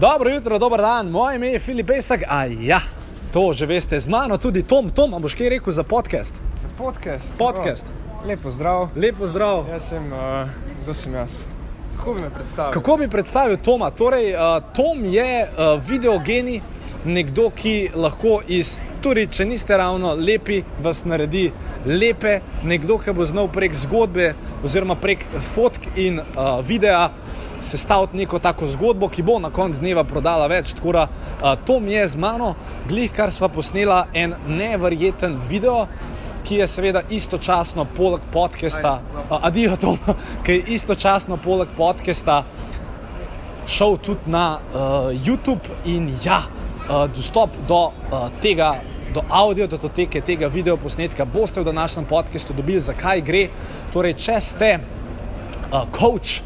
Dobro jutro, dober dan, moje ime je Filip Pesek, a ja, to že veste, z mano tudi Tom. Tom, a boš kaj rekel za podcast? Za podcast. Podcast. O, lepo zdrav. Lepo zdrav. Jaz sem, uh, kdo sem jaz? Kako bi me predstavil? Kako bi predstavil Toma? Torej, uh, Tom je uh, videogeni, nekdo, ki lahko iz, tudi če niste ravno lepi, vas naredi lepe, nekdo, ki bo znal prek zgodbe oziroma prek fotk in uh, videa sestaviti neko tako zgodbo, ki bo na koncu dneva prodala več. Tako da uh, Tom je z mano, glih kar sva posnela en neverjeten video. Ki je seveda istočasno poleg podcasta, uh, adijo Tom, ki je istočasno poleg podcasta šel tudi na uh, YouTube in ja, uh, dostop do uh, tega, do audio datoteke tega videoposnetka boste v današnjem podkastu dobili, zakaj gre. Torej, če ste uh, coach,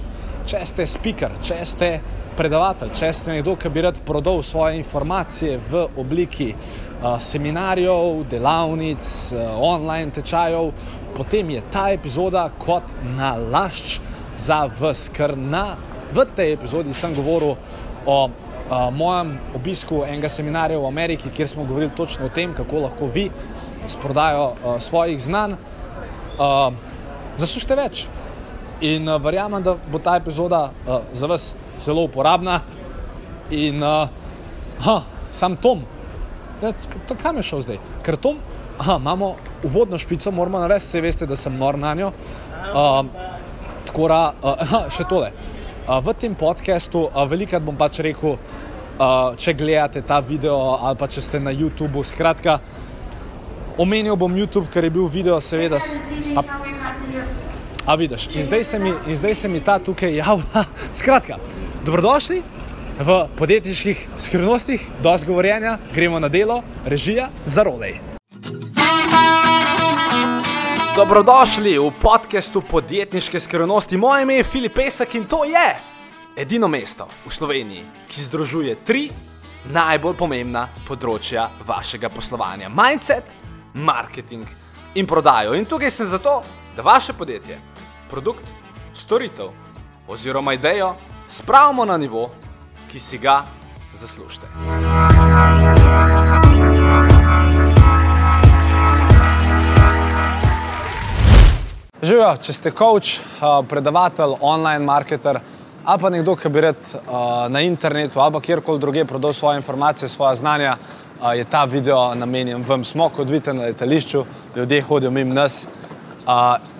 če ste speaker, če ste predavatelj, če ste nekdo, ki bi rad prodal svoje informacije v obliki uh, seminarjev, delavnic, uh, online tečajev, potem je ta epizoda kot nalašč za vas, ker na, v tej epizodi sem govoril o uh, mojem obisku enega seminarja v Ameriki, kjer smo govorili točno o tem, kako lahko vi s prodajo uh, svojih znanj uh, zaslužite več. In uh, verjamem, da bo ta epizoda uh, za vas zelo uporabna. In uh, ha, sam Tom, ja, kam je šel zdaj? Ker Tom, aha, imamo uvodno špico, moramo narediti, vse veste, da sem nor na njo. Uh, tako da, uh, še tole. Uh, v tem podkastu uh, velikrat bom pač rekel, uh, če gledate ta video ali pa če ste na YouTubu, skratka, omenil bom YouTube, ker je bil video, seveda. A, a vidiš, in zdaj, se mi, zdaj se mi ta tukaj javlja. Skratka, dobrodošli v podjetniških skrivnostih, do zgovorjenja, gremo na delo, režija za rolej. Dobrodošli v podkastu podjetniške skrivnosti. Moje ime je Filip Pesek in to je edino mesto v Sloveniji, ki združuje tri najbolj pomembna področja vašega poslovanja: mindset, marketing in prodajo. In tukaj sem zato, da vaše podjetje, produkt, storitev oziroma idejo spravimo na nivo, ki si ga zaslužite. Živijo, če ste coach, predavatelj, online marketer ali pa nekdo, ki bi rad na internetu ali kjerkoli drugje prodal svoje informacije, svoje znanja, je ta video namenjen vam. Smo kot vidite na letališču, ljudje hodijo mimo nas.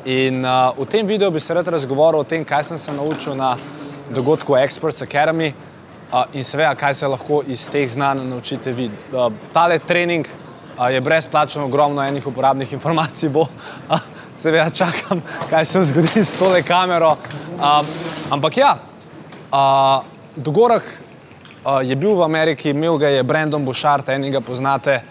In v tem videu bi se rad razgovoril o tem, kaj sem se naučil na dogodku Experts Academy in seveda, kaj se lahko iz teh znanj naučite vi. Tale trening je brezplačen, ogromno enih uporabnih informacij bo. Seveda čakam, kaj se zgodi s tole kamero. Ampak ja, dogodek je bil v Ameriki, imel ga je Brandon Bouchard, enega poznate.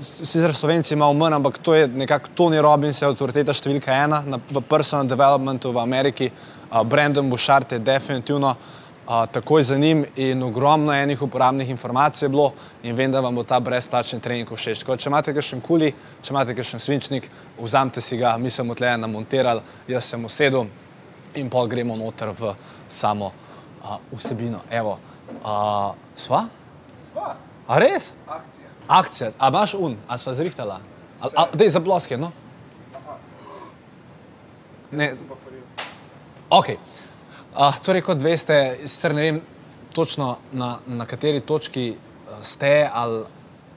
Sicer Slovenci malo manj, ampak to je nekako Tony Robbins, je avtoriteta številka ena na, v personal developmentu v Ameriki. Uh, Brandon Bouchard je definitivno uh, takoj za njim in ogromno enih uporabnih informacij je bilo in vem, da vam bo ta brezplačni trening všeč. Tako, če imate kakšen kuli, če imate kakšen svinčnik, vzamite si ga, mi smo tle namontirali, jaz sem usedel in pol gremo noter v samo uh, vsebino. Evo, uh, sva? Sva. A res? Akcija. Akcija, a imaš un, a sva zrihtala? Dej za ploske, no? Ne, ok. Uh, torej, kot veste, sicer ne vem točno na, na kateri točki uh, ste ali,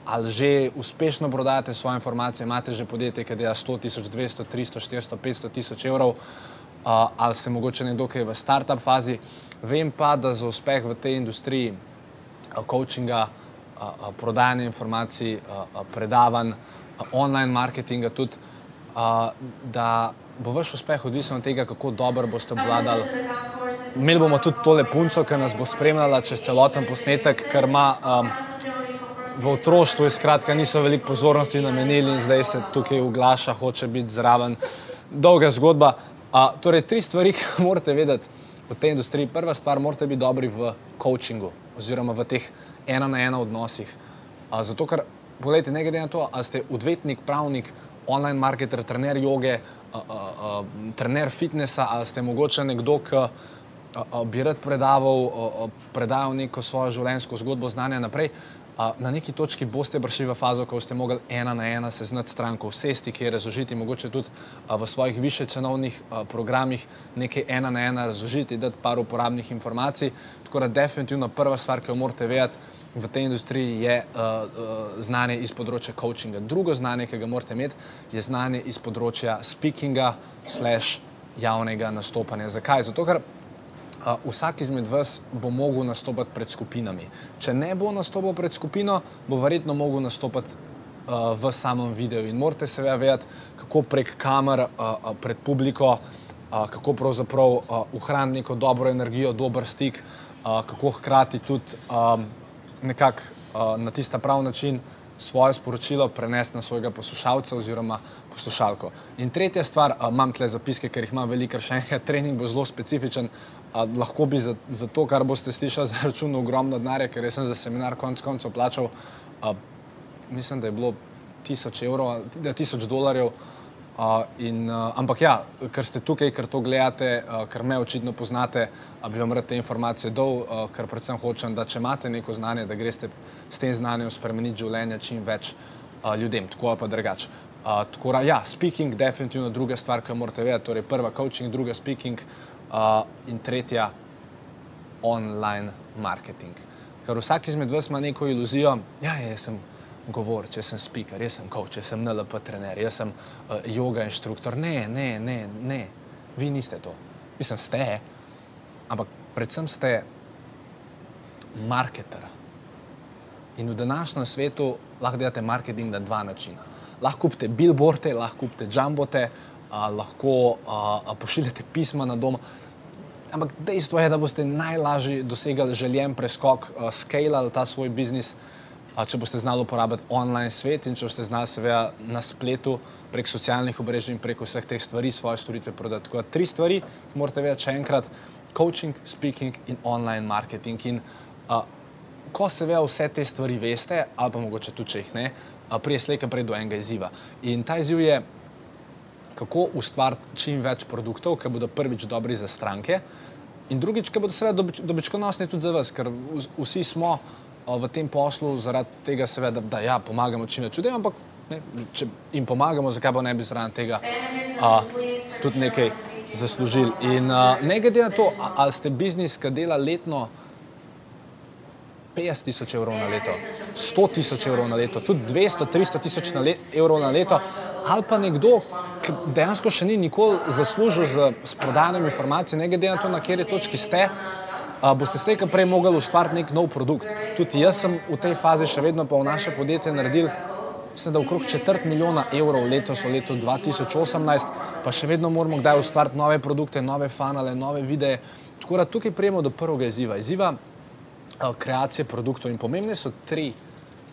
ali že uspešno prodajate svoje informacije, imate že podjetje, ki dela 100 tisoč, 200, 300, 400, 500 tisoč evrov, uh, ali ste mogoče nekdo, ki je v start-up fazi. Vem pa, da za uspeh v tej industriji uh, coachinga, uh, uh, prodajanja informacij, uh, uh, predavanj, uh, online marketinga tudi, uh, da bo vaš uspeh odvisen od tega, kako dobro boste obvladali. Imeli bomo tudi tole punco, ki nas bo spremljala čez celoten posnetek, ker ima um, v otroštvu, skratka, niso veliko pozornosti namenili in zdaj se tukaj oglaša, hoče biti zraven. Dolga zgodba. Uh, torej, tri stvari, ki morate vedeti v tej industriji. Prva stvar, morate biti dobri v coachingu oziroma v teh ena na ena odnosih. Uh, zato, ker, pogledajte, ne glede na to, ali ste odvetnik, pravnik, online marketer, trener joge, uh, uh, uh, trener fitnesa, ali ste mogoče nekdo, ki bi rad predaval, predajal neko svojo življenjsko zgodbo, znanje naprej. Na neki točki boste prišli v fazo, ko boste mogli ena na ena se znati stranko, sesti, ki je razložiti, mogoče tudi v svojih više cenovnih programih nekaj ena na ena razložiti, dati par uporabnih informacij. Tako da definitivno prva stvar, ki jo morate vedeti v tej industriji, je znanje iz področja coachinga. Drugo znanje, ki ga morate imeti, je znanje iz področja speakinga slash javnega nastopanja. Zakaj? Zato, Uh, vsak izmed vas bo mogel nastopati pred skupinami. Če ne bo nastopil pred skupino, bo verjetno mogel nastopati uh, v samem videu. In morate seveda vedeti, kako prek kamer, uh, pred publiko, uh, kako pravzaprav uh, ohraniti neko dobro energijo, dober stik, uh, kako hkrati tudi um, nekako uh, na tista prav način svoje sporočilo prenesti na svojega poslušalca oziroma poslušalko. In tretja stvar, uh, imam tle zapiske, ker jih imam veliko, še enkrat, trening bo zelo specifičen, A, lahko bi za, za to, kar boste slišali, zaračunal ogromno denarja, ker sem za seminar konec koncev plačal, a, mislim, da je bilo tisoč evrov, da tisoč dolarjev. In, a, ampak ja, ker ste tukaj, ker to gledate, a, ker me očitno poznate, bi vam rad te informacije dal, a, ker predvsem hočem, da če imate neko znanje, da greste s tem znanjem spremeniti življenje čim več a, ljudem, tako pa drugače. Tako da, ja, speaking, definitivno druga stvar, ki jo morate vedeti, torej prva coaching, druga speaking uh, in tretja online marketing. Ker vsak izmed vas ima neko iluzijo, ja, jaz sem govorec, jaz sem speaker, jaz sem coach, jaz sem NLP trener, jaz sem uh, yoga inštruktor. Ne, ne, ne, ne, vi niste to. Mislim, ste, ampak predvsem ste marketer. In v današnjem svetu lahko delate marketing na dva načina. Lahko kupite billboarde, lahko kupite jumbote, uh, lahko uh, pošiljate pisma na dom. Ampak dejstvo je, da boste najlažje dosegali željen preskok, uh, skalali ta svoj biznis, uh, če boste znali uporabljati online svet in če boste znali seveda na spletu prek socialnih obrežij in prek vseh teh stvari svoje storitve prodati. Tako da tri stvari, morate vedeti še enkrat, coaching, speaking in online marketing. In, uh, ko seveda vse te stvari veste, ali pa mogoče tudi, če jih ne, uh, prije slejka prej do enega izziva. In ta izziv je, kako ustvariti čim več produktov, ki bodo prvič dobri za stranke, in drugič, ki bodo seveda dobičkonosni tudi za vas, ker vsi smo v tem poslu zaradi tega, seveda, da, ja, pomagamo čim več ljudem, ampak ne, če jim pomagamo, zakaj pa ne bi zraven tega a, tudi nekaj zaslužili. In a, ne glede na to, ali ste biznis, ki dela letno 50 tisoč evrov na leto, 100 tisoč evrov na leto, tudi 200, 300 tisoč evrov na leto, ali pa nekdo, ki dejansko še ni nikoli zaslužil z, z prodajanjem informacij, ne glede na to, na kateri točki ste, a, boste s tem prej mogli ustvariti nek nov produkt. Tudi jaz sem v tej fazi še vedno pa v naše podjetje naredil, mislim, da okrog četrt milijona evrov letos, v letu 2018, pa še vedno moramo kdaj ustvariti nove produkte, nove fanale, nove videe. Tako da tukaj prijemo do prvega izziva. Izziva kreacije produktov in pomembne so tri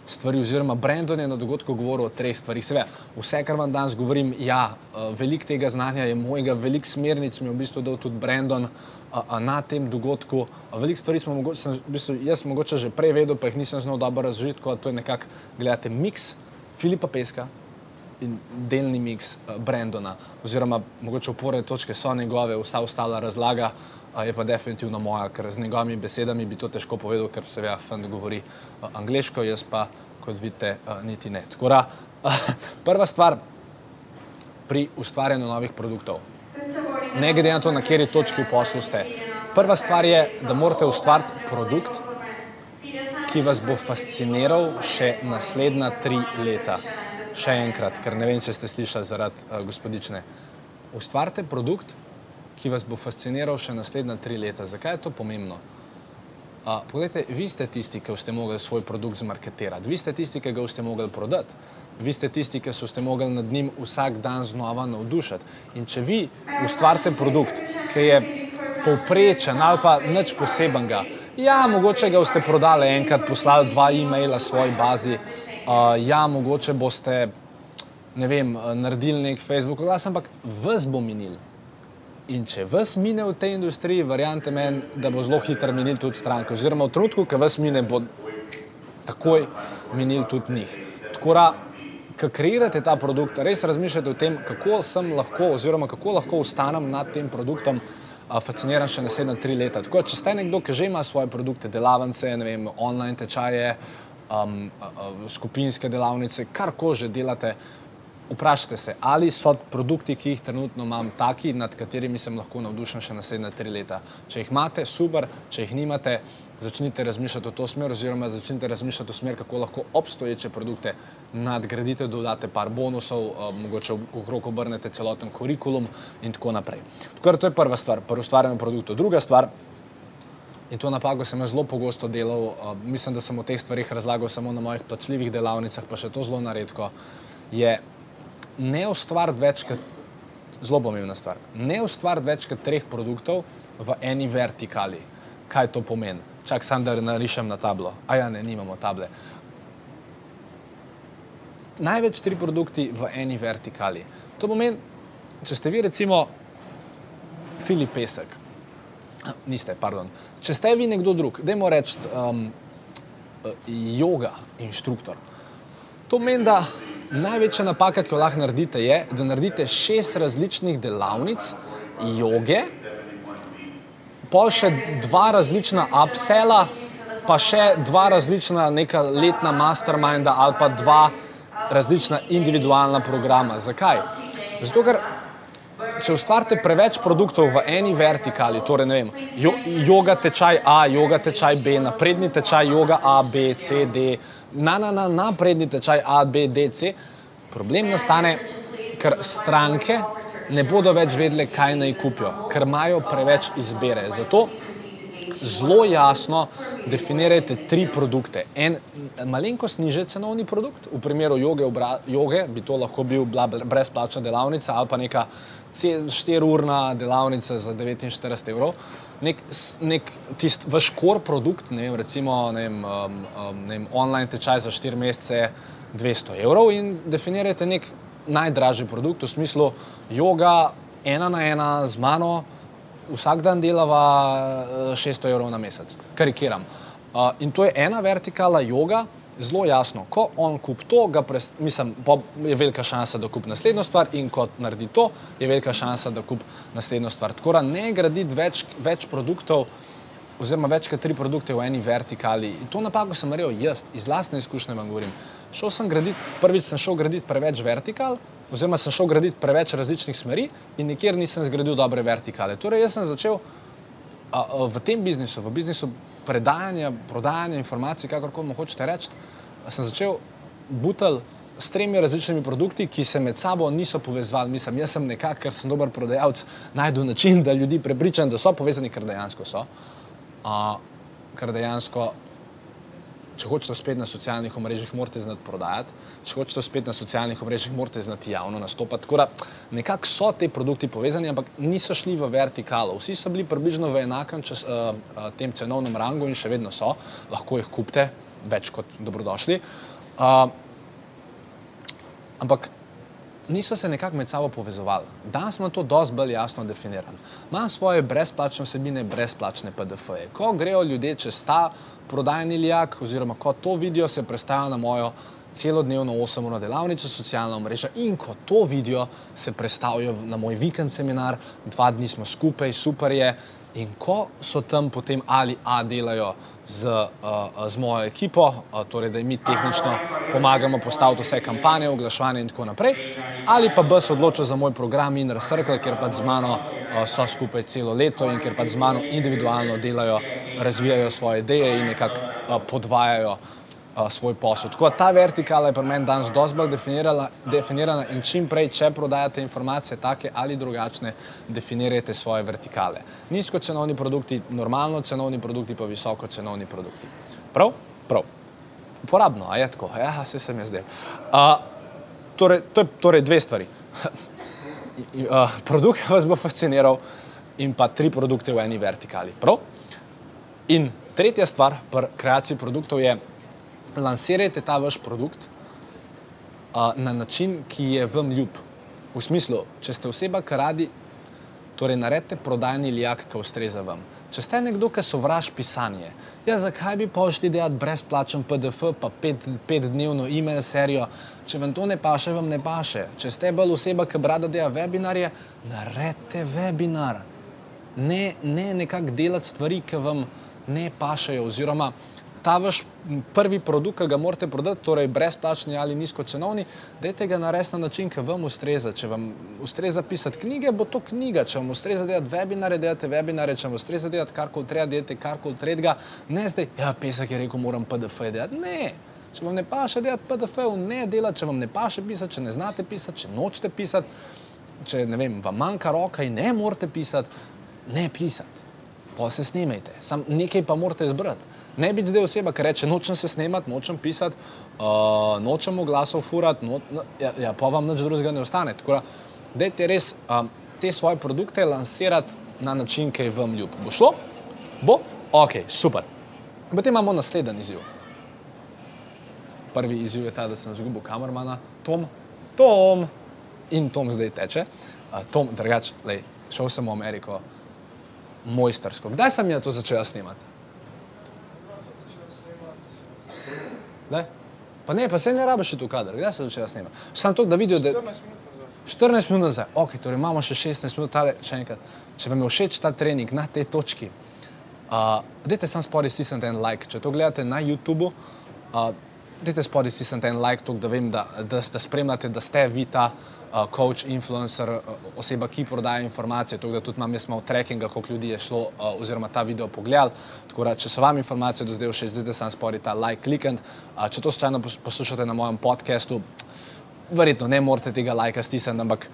stvari, oziroma Brendon je na dogodku govoril o treh stvarih. Sve, vse, kar vam danes govorim, ja, veliko tega znanja je mojega, veliko smernic mi je v bistvu dal tudi Brendon eh, na tem dogodku. Veliko stvari smo mogoče, sem, v bistvu, jaz mogoče že prej vedel, pa jih nisem znal dobro razložiti, kot je nekako, gledate, miks Filipa Peska. In delni miks uh, Brendona, oziroma mogoče uporne točke so njegove, vsa ostala razlaga uh, je pa definitivno moja, ker z njegovimi besedami bi to težko povedal, ker seveda Fend govori uh, angliško, jaz pa kot vidite, uh, niti ne. Tako da, uh, prva stvar pri ustvarjanju novih produktov, ne glede na to, na kateri točki v poslu ste. Prva stvar je, da morate ustvariti produkt, ki vas bo fasciniral še naslednja tri leta. Še enkrat, ker ne vem, če ste slišali zaradi uh, gospodične. Ustvarite produkt, ki vas bo fasciniral še naslednja tri leta. Zakaj je to pomembno? Uh, poglejte, vi ste tisti, ki ste mogli svoj produkt zmarketirati, vi ste tisti, ki ga ste mogli prodati, vi ste tisti, ki ste mogli nad njim vsak dan znova navdušiti. In če vi ustvarite produkt, ki je povprečen ali pa nič posebenega, ja, mogoče ga boste prodali enkrat, poslali dva e-maila svoji bazi, uh, ja, mogoče boste, ne vem, naredili nek Facebook oglas, ampak vas bo minil. In če vas mine v tej industriji, verjamete meni, da bo zelo hitro minil tudi stranko. Oziroma v trenutku, ko vas mine, bo takoj minil tudi njih. Tako da, ko kreirate ta produkt, res razmišljate o tem, kako sem lahko, oziroma kako lahko ostanem nad tem produktom uh, fasciniran še naslednja tri leta. Tako, če ste nekdo, ki že ima svoje produkte, delavnice, vem, online tečaje, um, uh, skupinske delavnice, kar ko že delate, vprašajte se, ali so produkti, ki jih trenutno imam, taki, nad katerimi sem lahko navdušen še naslednja tri leta. Če jih imate, super, če jih nimate, začnite razmišljati v to smer, oziroma začnite razmišljati v smer, kako lahko obstoječe produkte nadgradite, dodate par bonusov, uh, mogoče okrog obrnete celoten kurikulum in tako naprej. Tako da to je prva stvar, prvo ustvarjanje produktov. Druga stvar, in to napako sem zelo pogosto delal, uh, mislim, da sem o teh stvarih razlagal samo na mojih plačljivih delavnicah, pa še to zelo naredko, je ne ustvariti več kot, zelo pomembna stvar, ne ustvariti več kot treh produktov v eni vertikali. Kaj to pomeni? Čak sam, da narišem na tablo. A ja, ne, nimamo table. Največ tri produkti v eni vertikali. To pomeni, če ste vi recimo Filip Pesek, niste, pardon, če ste vi nekdo drug, dajmo reči um, yoga inštruktor. To pomeni, da največja napaka, ki jo lahko naredite, je, da naredite šest različnih delavnic joge, pol še dva različna upsela, pa še dva različna neka letna masterminda ali pa dva različna individualna programa. Zakaj? Zato, ker če ustvarite preveč produktov v eni vertikali, torej ne vem, jo, yoga tečaj A, yoga tečaj B, napredni tečaj yoga A, B, C, D, na, na, na napredni tečaj A, B, D, C, problem nastane, ker stranke ne bodo več vedele, kaj naj kupijo, ker imajo preveč izbire. Zato zelo jasno definirajte tri produkte. En malenkost niže cenovni produkt, v primeru joge, obra, joge bi to lahko bil brezplačna delavnica ali pa neka 4-urna delavnica za 49 evrov. Nek, nek tist vaš core produkt, ne vem, recimo ne vem, um, um, ne vem, online tečaj za 4 mesece 200 evrov in definirajte nek najdražji produkt, v smislu yoga, ena na ena z mano, vsak dan delava 600 evrov na mesec, karikiram. Uh, in to je ena vertikala yoga, zelo jasno. Ko on kup to, pres, mislim, je velika šansa, da kup naslednjo stvar, in ko naredi to, je velika šansa, da kup naslednjo stvar. Tako da ne graditi več, več produktov, oziroma več kot tri produkte v eni vertikali. In to napako sem naredil jaz, iz lastne izkušnje vam govorim. Šel sem graditi, prvič sem šel graditi preveč vertikal, oziroma sem šel graditi preveč različnih smeri in nikjer nisem zgradil dobre vertikale. Torej, jaz sem začel a, a, v tem biznisu, v biznisu predajanja, prodajanja informacij, kakorkoli hočete reči, sem začel butel s tremi različnimi produkti, ki se med sabo niso povezali. Mislim, jaz sem nekako, ker sem dober prodajalec, najdu način, da ljudi prepričam, da so povezani, ker dejansko so. A, ker dejansko če hočete spet na socialnih omrežjih, morate znati prodajati, če hočete spet na socialnih omrežjih, morate znati javno nastopati. Tako da nekako so ti produkti povezani, ampak niso šli v vertikalo. Vsi so bili približno v enakem čas, uh, uh, tem cenovnem rangu in še vedno so, lahko jih kupite, več kot dobrodošli. Uh, ampak niso se nekako med sabo povezovali. Danes smo to dosti bolj jasno definirali. Imam svoje brezplačne vsebine, brezplačne PDF-je. Ko grejo ljudje čez ta prodajni lijak, oziroma ko to vidijo, se predstavlja na mojo celodnevno 8-urno delavnico, socialna mreža in ko to vidijo, se predstavijo na moj vikend seminar, dva dni smo skupaj, super je. In ko so tam potem ali A delajo z, uh, z mojo ekipo, uh, torej da jim mi tehnično pomagamo postaviti vse kampanje, oglaševanje in tako naprej, ali pa B se odločijo za moj program Inner Circle, ker pač z mano uh, so skupaj celo leto in ker pač z mano individualno delajo, razvijajo svoje ideje in nekako uh, podvajajo svoj posel. Tako da ta vertikala je pri meni danes dosti bolj definirana in čim prej, če prodajate informacije take ali drugačne, definirajte svoje vertikale. Nizko cenovni produkti, normalno cenovni produkti, pa visoko cenovni produkti. Prav? Prav. Uporabno, a je tako? Ja, se sem jaz zdaj. Uh, torej, to je torej dve stvari. uh, produkt vas bo fasciniral in pa tri produkte v eni vertikali. Prav? In tretja stvar pri kreaciji produktov je, lansirajte ta vaš produkt uh, na način, ki je vam ljub. V smislu, če ste oseba, ki radi, torej naredite prodajni lijak, ki ustreza vam. Če ste nekdo, ki sovraž pisanje, ja, zakaj bi pošli delati brezplačen PDF, pa pet, petdnevno e-mail serijo, če vam to ne paše, vam ne paše. Če ste bolj oseba, ki brada dela webinarje, naredite webinar. ne, ne nekako delati stvari, ki vam ne pašajo. Oziroma, ta vaš prvi produkt, ki ga morate prodati, torej brezplačni ali nizkocenovni, dajte ga narediti na način, ki vam ustreza. Če vam ustreza pisati knjige, bo to knjiga. Če vam ustreza delati webinare, delate webinare. Če vam ustreza delati karkoli treba, delate karkoli treba. Ne zdaj, ja, pesek je rekel, moram PDF delati. Ne. Če vam ne paše delati PDF-ev, ne delati, če vam ne paše pisati, če ne znate pisati, če nočete pisati, če ne vem, vam manjka roka in ne morete pisati, ne pisati. Pa se snimajte, sam nekaj pa morate zbrati. Ne biti zdaj oseba, ki reče: nočem se snemati, nočem pisati, uh, nočem glasov furati, no, no, ja, ja, pa vam nič drugega ne ostane. Tako da, dajte res um, te svoje produkte lansirati na način, ki je vam ljub. Bo šlo? Bo? Ok, super. Potem imamo naslednji izziv. Prvi izziv je ta, da sem izgubil kamermana, Tom, Tom in Tom zdaj teče. Uh, Tom, drugače, šel sem v Ameriko mojstersko. Kdaj sem jaz to začel snemati? Ne? Pa ne, pa se ne rabiš tu kader, kdaj se začela snemati? Sam to, da vidijo, da... 14 minut nazaj. Ok, torej imamo še 16 minut, tale, še enkrat. Če vam je všeč ta trening na tej točki, uh, dajte sam spodaj stisniti en like. Če to gledate na YouTubu, uh, dajte spodaj stisniti en like, tok, da vem, da, da, da spremljate, da ste vi ta coach, influencer, uh, oseba, ki prodaja informacije. Tok, da tudi imam jaz malo trackinga, koliko ljudi je šlo uh, oziroma ta video pogledal. Tako da, če so vam informacije do zdaj všeč, dajte sam spodaj ta like klikant. Uh, če to slučajno poslušate na mojem podkastu, verjetno ne morete tega lajka stisniti, ampak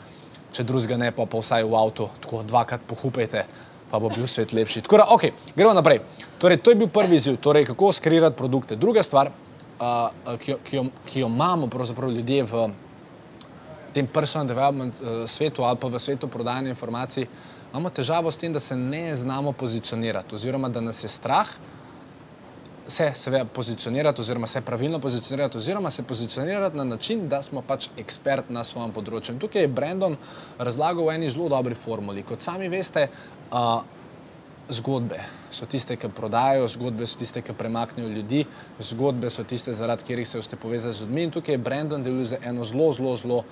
če drugega ne, pa, pa vsaj v avtu, tako dvakrat pohupajte. Pa bo bil svet lepši. Tako da, ok, gremo naprej. Torej, to je bil prvi izziv, torej, kako skrirati produkte. Druga stvar, uh, ki, jo, ki, jo, ki jo imamo ljudje v tem personal development uh, svetu ali pa v svetu prodajanja informacij, imamo težavo s tem, da se ne znamo pozicionirati, oziroma da nas je strah se seveda pozicionirati, oziroma se pravilno pozicionirati, oziroma se pozicionirati na način, da smo pač ekspert na svojem področju. In tukaj je Brandon razlagal v eni zelo dobri formuli. Kot sami veste, uh, zgodbe so tiste, ki prodajajo, zgodbe so tiste, ki premaknejo ljudi, zgodbe so tiste, zaradi katerih se boste povezali z ljudmi. In tukaj je Brandon delal za eno zelo, zelo, zelo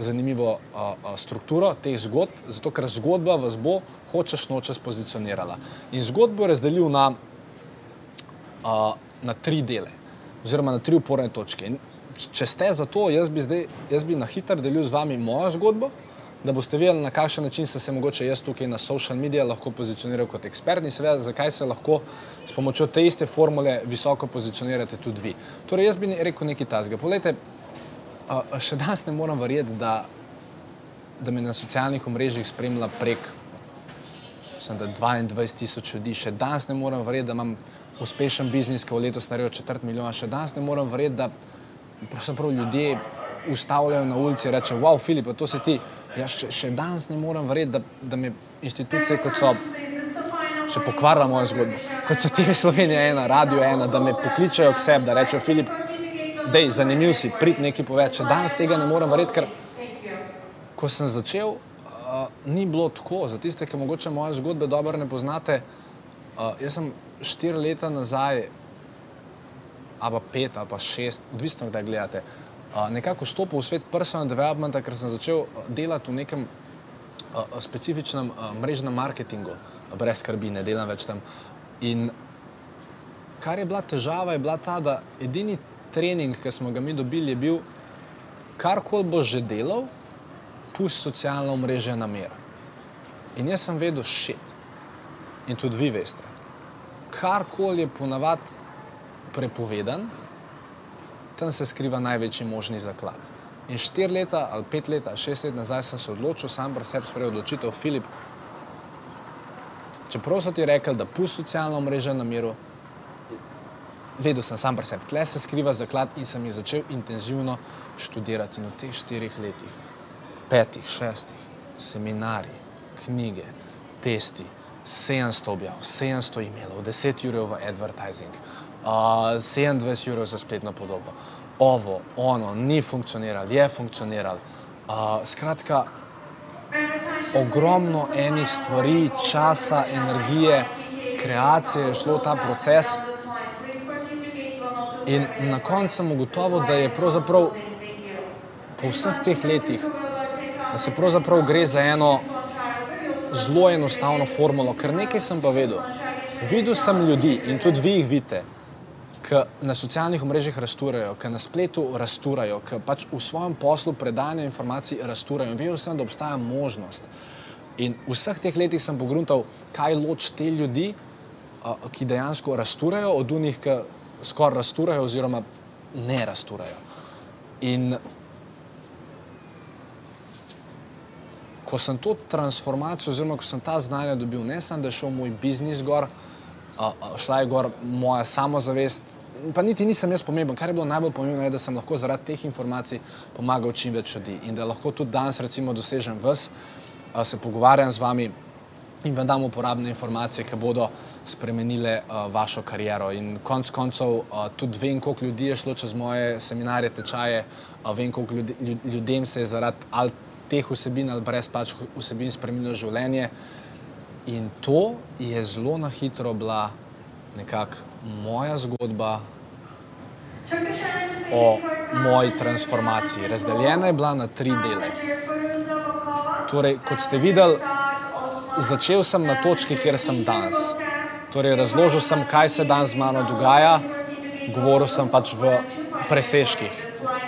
zanimivo uh, uh, strukturo teh zgodb, zato ker zgodba vas bo, hočeš nočeš, pozicionirala. In zgodbo je razdelil na, uh, na tri dele, oziroma na tri uporne točke. In če ste za to, jaz bi, zdaj, jaz bi na hitro delil z vami mojo zgodbo da boste videli, na kakšen način se, se mogoče jaz tukaj na social medijih lahko pozicioniral kot ekspert in seveda, zakaj se lahko s pomočjo te iste formule visoko pozicionirate tudi vi. Torej, jaz bi rekel nekaj tazga. Poglejte, še danes ne moram verjeti, da, da me na socialnih omrežjih spremlja prek sem, 22 tisoč ljudi. Še danes ne moram verjeti, da imam uspešen biznis, ki v letu starijo četrt milijona. Še danes ne moram verjeti, da ljudje ustavljajo na ulici in rečejo: Wow, Filip, to si ti. Jaz še, še danes ne morem verjeti, da, da mi institucije kot so še pokvarila mojo zgodbo. Kot so TV Slovenija ena, Radio ena, da me pokličajo k sebi, da rečejo, Filip, dej, zanimiv si, prid nekaj. Še danes tega ne morem verjeti, ker ko sem začel, uh, ni bilo tako. Za tiste, ki mogoče moje zgodbe dobro ne poznate, uh, jaz sem štiri leta nazaj, ali pa pet, ali pa šest, odvisno, kdaj gledate nekako stopil v svet personal developmenta, ker sem začel delati v nekem specifičnem mrežnem marketingu, brez skrbi, ne delam več tam. In kar je bila težava, je bila ta, da edini trening, ki smo ga mi dobili, je bil, karkoli bo že delal, pusti socialno mreže na mer. In jaz sem vedel šit. In tudi vi veste. Karkoli je ponavadi prepovedan, tam se skriva največji možni zaklad. In štiri leta, ali pet let, ali šest let nazaj sem se odločil, sam pri sebi sprejel odločitev, Filip. Čeprav so ti rekli, da pusti socialno mrežo na miru, vedel sem sam pri sebi, tle se skriva zaklad in sem jih začel intenzivno študirati. In v teh štirih letih, petih, šestih, seminarji, knjige, testi, 700 objav, 700 e-mailov, 10 ur v advertising, uh, 27 ur za spletno podobo. Ovo, ono, ni funkcioniralo, je funkcioniralo. Uh, skratka, ogromno enih stvari, časa, energije, kreacije je šlo v ta proces. In na koncu sem ugotovil, da je pravzaprav po vseh teh letih, da se pravzaprav gre za eno zelo enostavno formulo, ker nekaj sem pa vedel. Videl sem ljudi in tudi vi jih vidite, ki na socialnih mrežah rasturajo, ki na spletu rasturajo, ki pač v svojem poslu predajanja informacij rasturajo. Vedel sem, da obstaja možnost. In v vseh teh letih sem pogruntal, kaj loči te ljudi, ki dejansko rasturajo, od unih, ki skoraj rasturajo, oziroma ne rasturajo. In ko sem to transformacijo, oziroma ko sem ta znanja dobil, ne samo, da je šel moj biznis gor, šla je gor moja samozavest. Pa niti nisem jaz pomemben. Kar je bilo najbolj pomembno, je, da sem lahko zaradi teh informacij pomagal čim več ljudi in da lahko tudi danes, recimo, dosežem vas, se pogovarjam z vami in vam dam uporabne informacije, ki bodo spremenile uh, vašo kariero. In konec koncev uh, tudi vem, koliko ljudi je šlo čez moje seminarje, tečaje, uh, vem, koliko ljudi, ljudem se je zaradi ali teh vsebin ali brez pač vsebin spremenilo življenje. In to je zelo na hitro bila nekako moja zgodba o moji transformaciji. Razdeljena je bila na tri dele. Torej, kot ste videli, začel sem na točki, kjer sem danes. Torej, razložil sem, kaj se danes z mano dogaja, govoril sem pač v presežkih,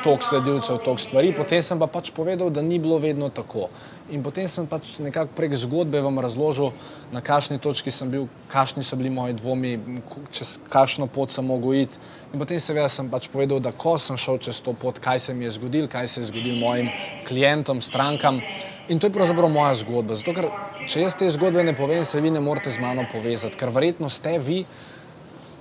toliko sledilcev, toliko stvari, potem sem pa pač povedal, da ni bilo vedno tako. In potem sem pač nekako prek zgodbe vam razložil, na kakšni točki sem bil, kakšni so bili moji dvomi, čez kakšno pot sem mogel iti. In potem seveda sem pač povedal, da ko sem šel čez to pot, kaj se mi je zgodilo, kaj se je zgodilo mojim klientom, strankam. In to je pravzaprav moja zgodba. Zato, ker če jaz te zgodbe ne povem, se vi ne morete z mano povezati, ker verjetno ste vi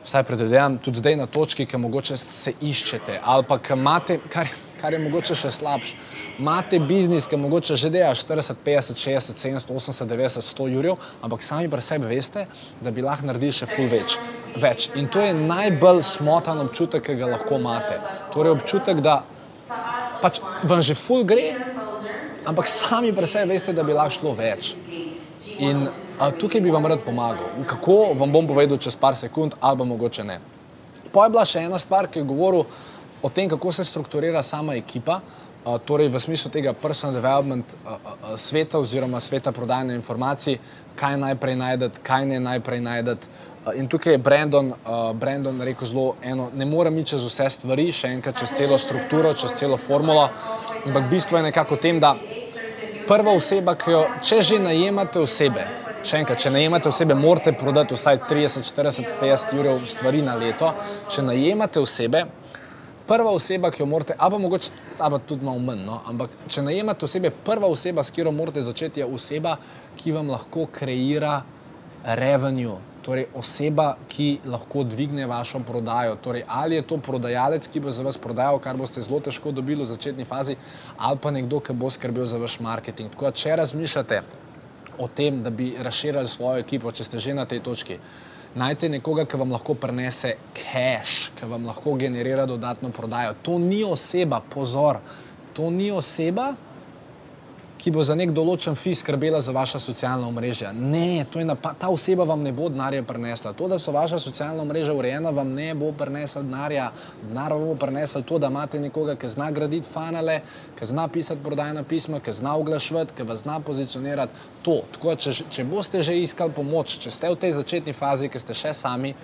vsaj predvidevam, tudi zdaj na točki, ki mogoče se iščete, ali pa imate, kar, kar je mogoče še slabše, imate biznis, ki mogoče že dela 40, 50, 60, 70, 80, 90, 100 jurjev, ampak sami pri sebi veste, da bi lahko naredili še ful več. več. In to je najbolj smotan občutek, ki ga lahko imate. Torej občutek, da pač vam že ful gre, ampak sami pri sebi veste, da bi lahko šlo več. In a, tukaj bi vam rad pomagal. Kako vam bom povedal čez par sekund, ali pa mogoče ne. Pa je bila še ena stvar, ki je govoril o tem, kako se strukturira sama ekipa, a, torej v smislu tega personal development a, a, sveta oziroma sveta prodajanja informacij, kaj najprej najdete, kaj ne najprej najdete. In tukaj je Brandon, uh, Brandon rekel zelo eno, ne morem iti čez vse stvari, še enkrat čez celo strukturo, čez celo formulo, ampak bistvo je nekako v tem, da prva oseba, ki jo, če že najemate osebe, še enkrat, če najemate osebe, morate prodati vsaj 30, 40, 50 ur stvari na leto. Če najemate osebe, prva oseba, ki jo morate, ali pa mogoče, ali pa tudi malo manj, no? ampak če najemate osebe, prva oseba, s katero morate začeti, je oseba, ki vam lahko kreira revenue, torej oseba, ki lahko dvigne vašo prodajo. Torej, ali je to prodajalec, ki bo za vas prodajal, kar boste zelo težko dobili v začetni fazi, ali pa nekdo, ki bo skrbel za vaš marketing. Tako da, če razmišljate o tem, da bi razširili svojo ekipo, če ste že na tej točki, najte nekoga, ki vam lahko prenese cash, ki vam lahko generira dodatno prodajo. To ni oseba, pozor, to ni oseba, ki bo za nek določen fi skrbela za vaša socialna omrežja. Ne, ta oseba vam ne bo denarja prinesla. To, da so vaša socialna omrežja urejena, vam ne bo prinesla denarja. Denar vam bo prinesla to, da imate nekoga, ki zna graditi fanale, ki zna pisati prodajna pisma, ki zna oglašvati, ki vas zna pozicionirati. To. Tako, če, če boste že iskali pomoč, če ste v tej začetni fazi, ki ste še sami,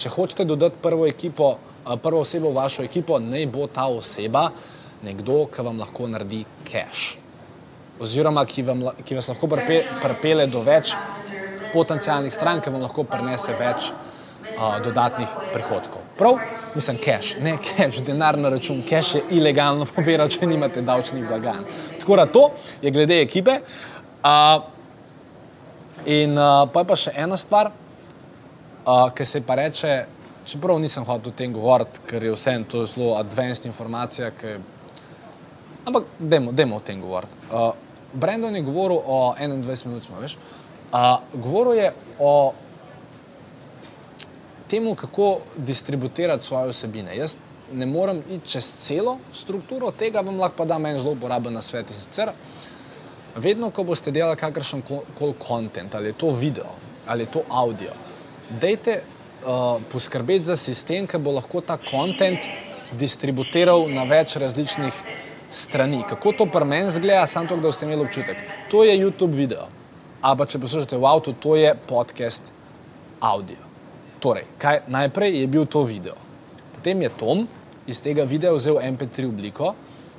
če hočete dodati prvo, ekipo, prvo osebo v vašo ekipo, naj bo ta oseba nekdo, ki vam lahko naredi cash oziroma ki, vam, ki vas lahko pripelje do več potencijalnih strank, ki vam lahko prinese več uh, dodatnih prihodkov. Prav, mislim, cash, ne cash, denar na račun, cash je ilegalno pobirati, če nimate davčnih blagan. Tako da to je glede ekipe. Uh, in uh, pa je pa še ena stvar, uh, ki se pa reče, čeprav nisem hotel o tem govoriti, ker je vse to zelo advanced informacija, ki, ampak dajmo o tem govoriti. Uh, Brendon je govoril o 21 minutah, veš. Uh, govoril je o tem, kako distribuirati svoje vsebine. Jaz ne morem iti čez celo strukturo tega, vam lahko pa dam en zelo uporaben na svet. Sicer, vedno, ko boste delali kakršen koli kontent, ali je to video, ali je to audio, dejte uh, poskrbeti za sistem, ki bo lahko ta kontent distribuiral na več različnih strani. Kako to pri meni zgleda, samo to, da boste imeli občutek. To je YouTube video. ali pa če poslušate v avtu, to je podcast audio. Torej, kaj, najprej je bil to video. Potem je Tom iz tega videa vzel MP3 obliko,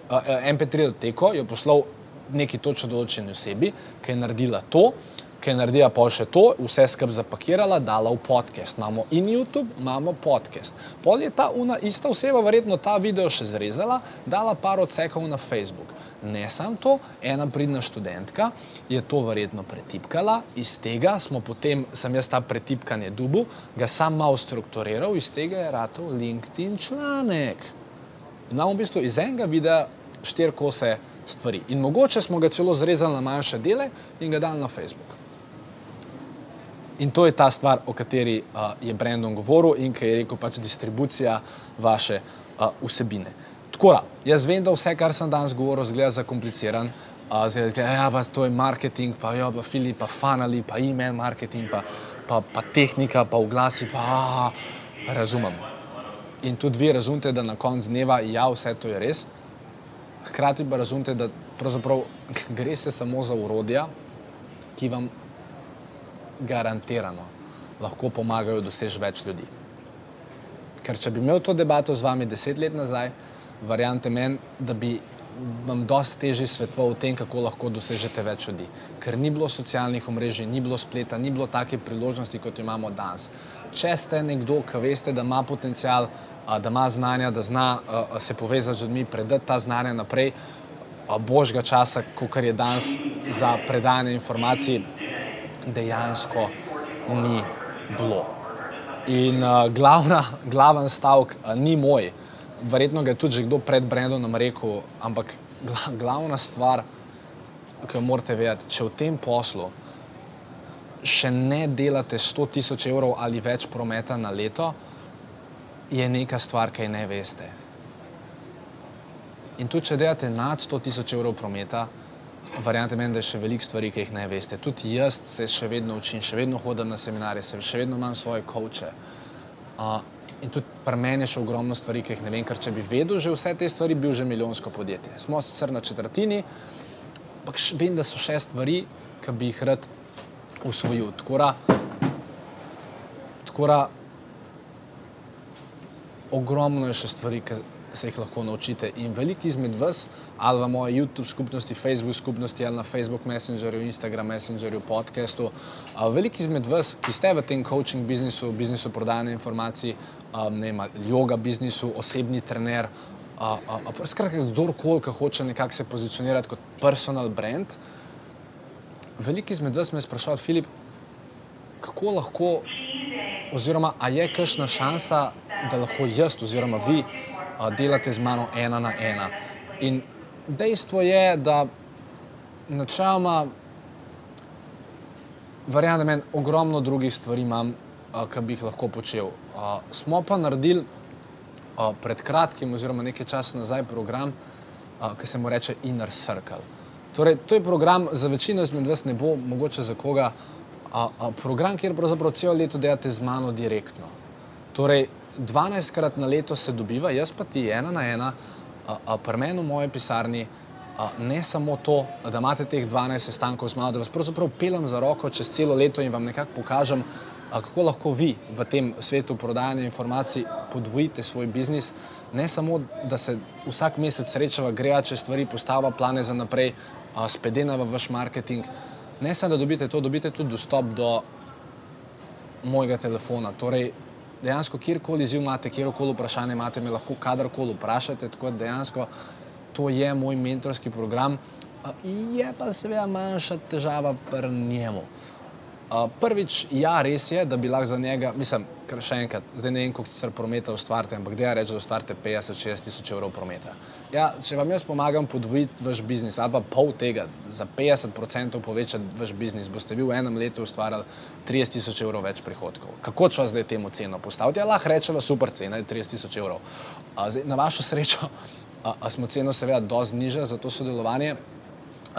uh, MP3 doteko, jo poslal neki točno določeni osebi, ki je naredila to, ki je naredila pa še to, vse skupaj zapakirala, dala v podcast. Imamo in YouTube, imamo podcast. Pol je ta una, ista oseba verjetno ta video še zrezala, dala par odsekov na Facebook. Ne samo to, ena pridna študentka je to verjetno pretipkala, iz tega smo potem, sem jaz ta pretipkanje dubu, ga sam malo strukturiral, iz tega je ratov LinkedIn članek. Imamo v bistvu iz enega videa štiri kose stvari. In mogoče smo ga celo zrezali na manjše dele in ga dali na Facebook. In to je ta stvar, o kateri uh, je Brendon govoril in ki je rekel, pač distribucija vaše uh, vsebine. Tako da, jaz vem, da vse, kar sem danes govoril, zgleda zakompliciran. Uh, zdaj, ja, pa to je marketing, pa jo, pa fili, pa fanali, pa e-mail marketing, pa, pa, pa tehnika, pa oglasi, pa a, razumem. In tudi vi razumete, da na koncu dneva, ja, vse to je res. Hkrati pa razumete, da pravzaprav gre se samo za urodja, ki vam garantirano lahko pomagajo doseči več ljudi. Ker če bi imel to debato z vami deset let nazaj, verjamete meni, da bi vam dosti težje svetoval o tem, kako lahko dosežete več ljudi. Ker ni bilo socialnih omrežij, ni bilo spleta, ni bilo take priložnosti, kot jo imamo danes. Če ste nekdo, ki veste, da ima potencial, da ima znanja, da zna se povezati z ljudmi, predati ta znanja naprej, božjega časa, kot je danes za predajanje informacij, dejansko ni bilo. In uh, glavna, glaven stavek uh, ni moj, verjetno ga je tudi kdo pred Brendonom rekel, ampak gla, glavna stvar, ki jo morate vedeti, če v tem poslu še ne delate 100 tisoč evrov ali več prometa na leto, je neka stvar, ki ne veste. In tudi če delate nad 100 tisoč evrov prometa, Verjamete meni, da je še veliko stvari, ki jih ne veste. Tudi jaz se še vedno učim, še vedno hodim na seminarje, še vedno imam svoje koče. Uh, in tudi pri meni je še ogromno stvari, ki jih ne vem, ker če bi vedel že vse te stvari, bi bil že milijonsko podjetje. Smo sicer na četrtini, ampak vem, da so še stvari, ki bi jih rad usvojil. Tako da ogromno je še stvari, ki se jih lahko naučite. In veliki izmed vas, ali v moji YouTube skupnosti, Facebook skupnosti, ali na Facebook Messengerju, Instagram Messengerju, podcastu, veliki izmed vas, ki ste v tem coaching biznisu, biznisu prodajanja informacij, ne vem, yoga biznisu, osebni trener, skratka, kdorkoli, ki hoče nekako se pozicionirati kot personal brand, veliki izmed vas me je sprašval, Filip, kako lahko, oziroma, a je kakšna šansa, da lahko jaz oziroma vi delate z mano ena na ena. In dejstvo je, da načeloma, verjamem, da meni ogromno drugih stvari imam, ki bi jih lahko počel. Smo pa naredili pred kratkim, oziroma nekaj časa nazaj, program, ki se mu reče Inner Circle. Torej, to je program za večino izmed vas, ne bo mogoče za koga. A, a, program, kjer pravzaprav celo leto delate z mano direktno. Torej, 12krat na leto se dobiva, jaz pa ti ena na ena, pri meni v moji pisarni, ne samo to, da imate teh 12 sestankov z mano, da vas pravzaprav pelem za roko čez celo leto in vam nekako pokažem, kako lahko vi v tem svetu prodajanja informacij podvojite svoj biznis. Ne samo, da se vsak mesec srečava, greja čez stvari, postava plane za naprej, spedena v vaš marketing. Ne samo, da dobite to, dobite tudi dostop do mojega telefona. Torej, dejansko kjerkoli izziv imate, kjerkoli vprašanje imate, me lahko kadarkoli vprašate. Tako da dejansko to je moj mentorski program. Je pa seveda manjša težava pri njemu. Prvič, ja, res je, da bi lahko za njega, mislim, kar še enkrat, zdaj ne vem, koliko sicer prometa ustvarite, ampak da ja reče, da ustvarite 50-60 tisoč evrov prometa. Ja, če vam jaz pomagam podvojiti vaš biznis ali pa pol tega, za 50% povečati vaš biznis, boste vi v enem letu ustvarjali 30 tisoč evrov več prihodkov. Kako če vas zdaj temu ceno postaviti? Ja, lahko rečemo super cena, 30 tisoč evrov. Zdaj, na vašo srečo a, a smo ceno seveda dosti nižja za to sodelovanje.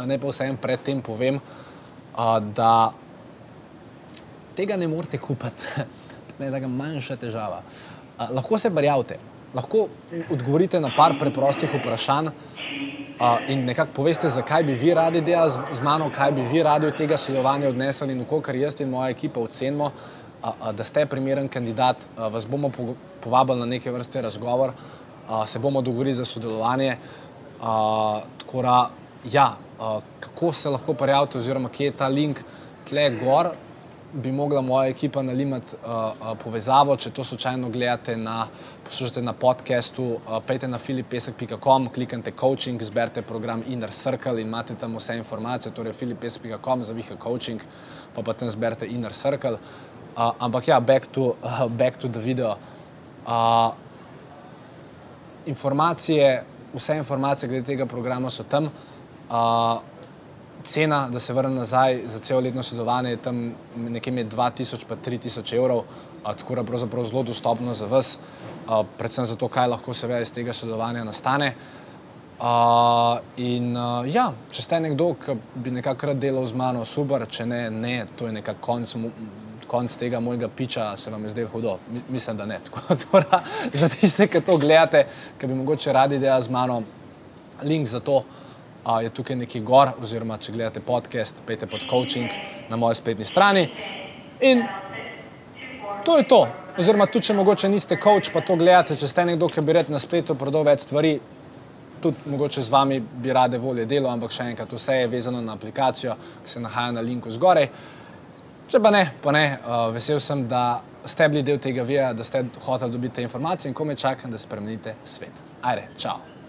Ne pa vsem predtem povem, a, da tega ne morete kupiti, da ga manjša težava. A, lahko se barjavite. lahko odgovorite na par preprostih vprašanj uh, in nekako poveste, zakaj bi vi radi delali z, z mano, kaj bi vi radi od tega sodelovanja odnesli in kako jaz in moja ekipa ocenimo, uh, uh, da ste primeren kandidat, uh, vas bomo po, povabili na neke vrste razgovor, uh, se bomo dogovorili za sodelovanje. Uh, tako da, ja, uh, kako se lahko prijavite, oziroma kje je ta link, tle gor bi mogla moja ekipa nalimati uh, uh, povezavo, če to slučajno gledate na, poslušate na podkastu, uh, pejte na filipesek.com, kliknite coaching, zberite program Inner Circle in imate tam vse informacije, torej filipesek.com za viha coaching, pa pa tam zberite Inner Circle. Uh, ampak ja, back to, uh, back to the video. Uh, informacije, vse informacije glede tega programa so tam. Uh, cena, da se vrnem nazaj za celo letno sodelovanje, je tam nekje med 2000 in 3000 evrov, tako da je pravzaprav zelo dostopno za vas, predvsem zato, kaj lahko se ve iz tega sodelovanja nastane. A, in a, ja, če ste nekdo, ki bi nekako rad delal z mano, super, če ne, ne, to je nekako konc. Konc tega mojega piča se vam je zdaj hudo. Mislim, da ne. Tako da za tiste, ki to gledate, ki bi mogoče radi delali z mano, link za to uh, je tukaj neki gor, oziroma če gledate podcast, pejte pod coaching na moji spletni strani. In to je to. Oziroma, tudi če mogoče niste coach, pa to gledate, če ste nekdo, ki bi rad na spletu prodal več stvari, tudi mogoče z vami bi rade volje delo, ampak še enkrat, vse je vezano na aplikacijo, ki se nahaja na linku zgoraj. Če pa ne, pa ne, uh, vesel sem, da ste bili del tega vira, da ste hoteli dobiti te informacije in ko me čakam, da spremenite svet. Ajde, čau!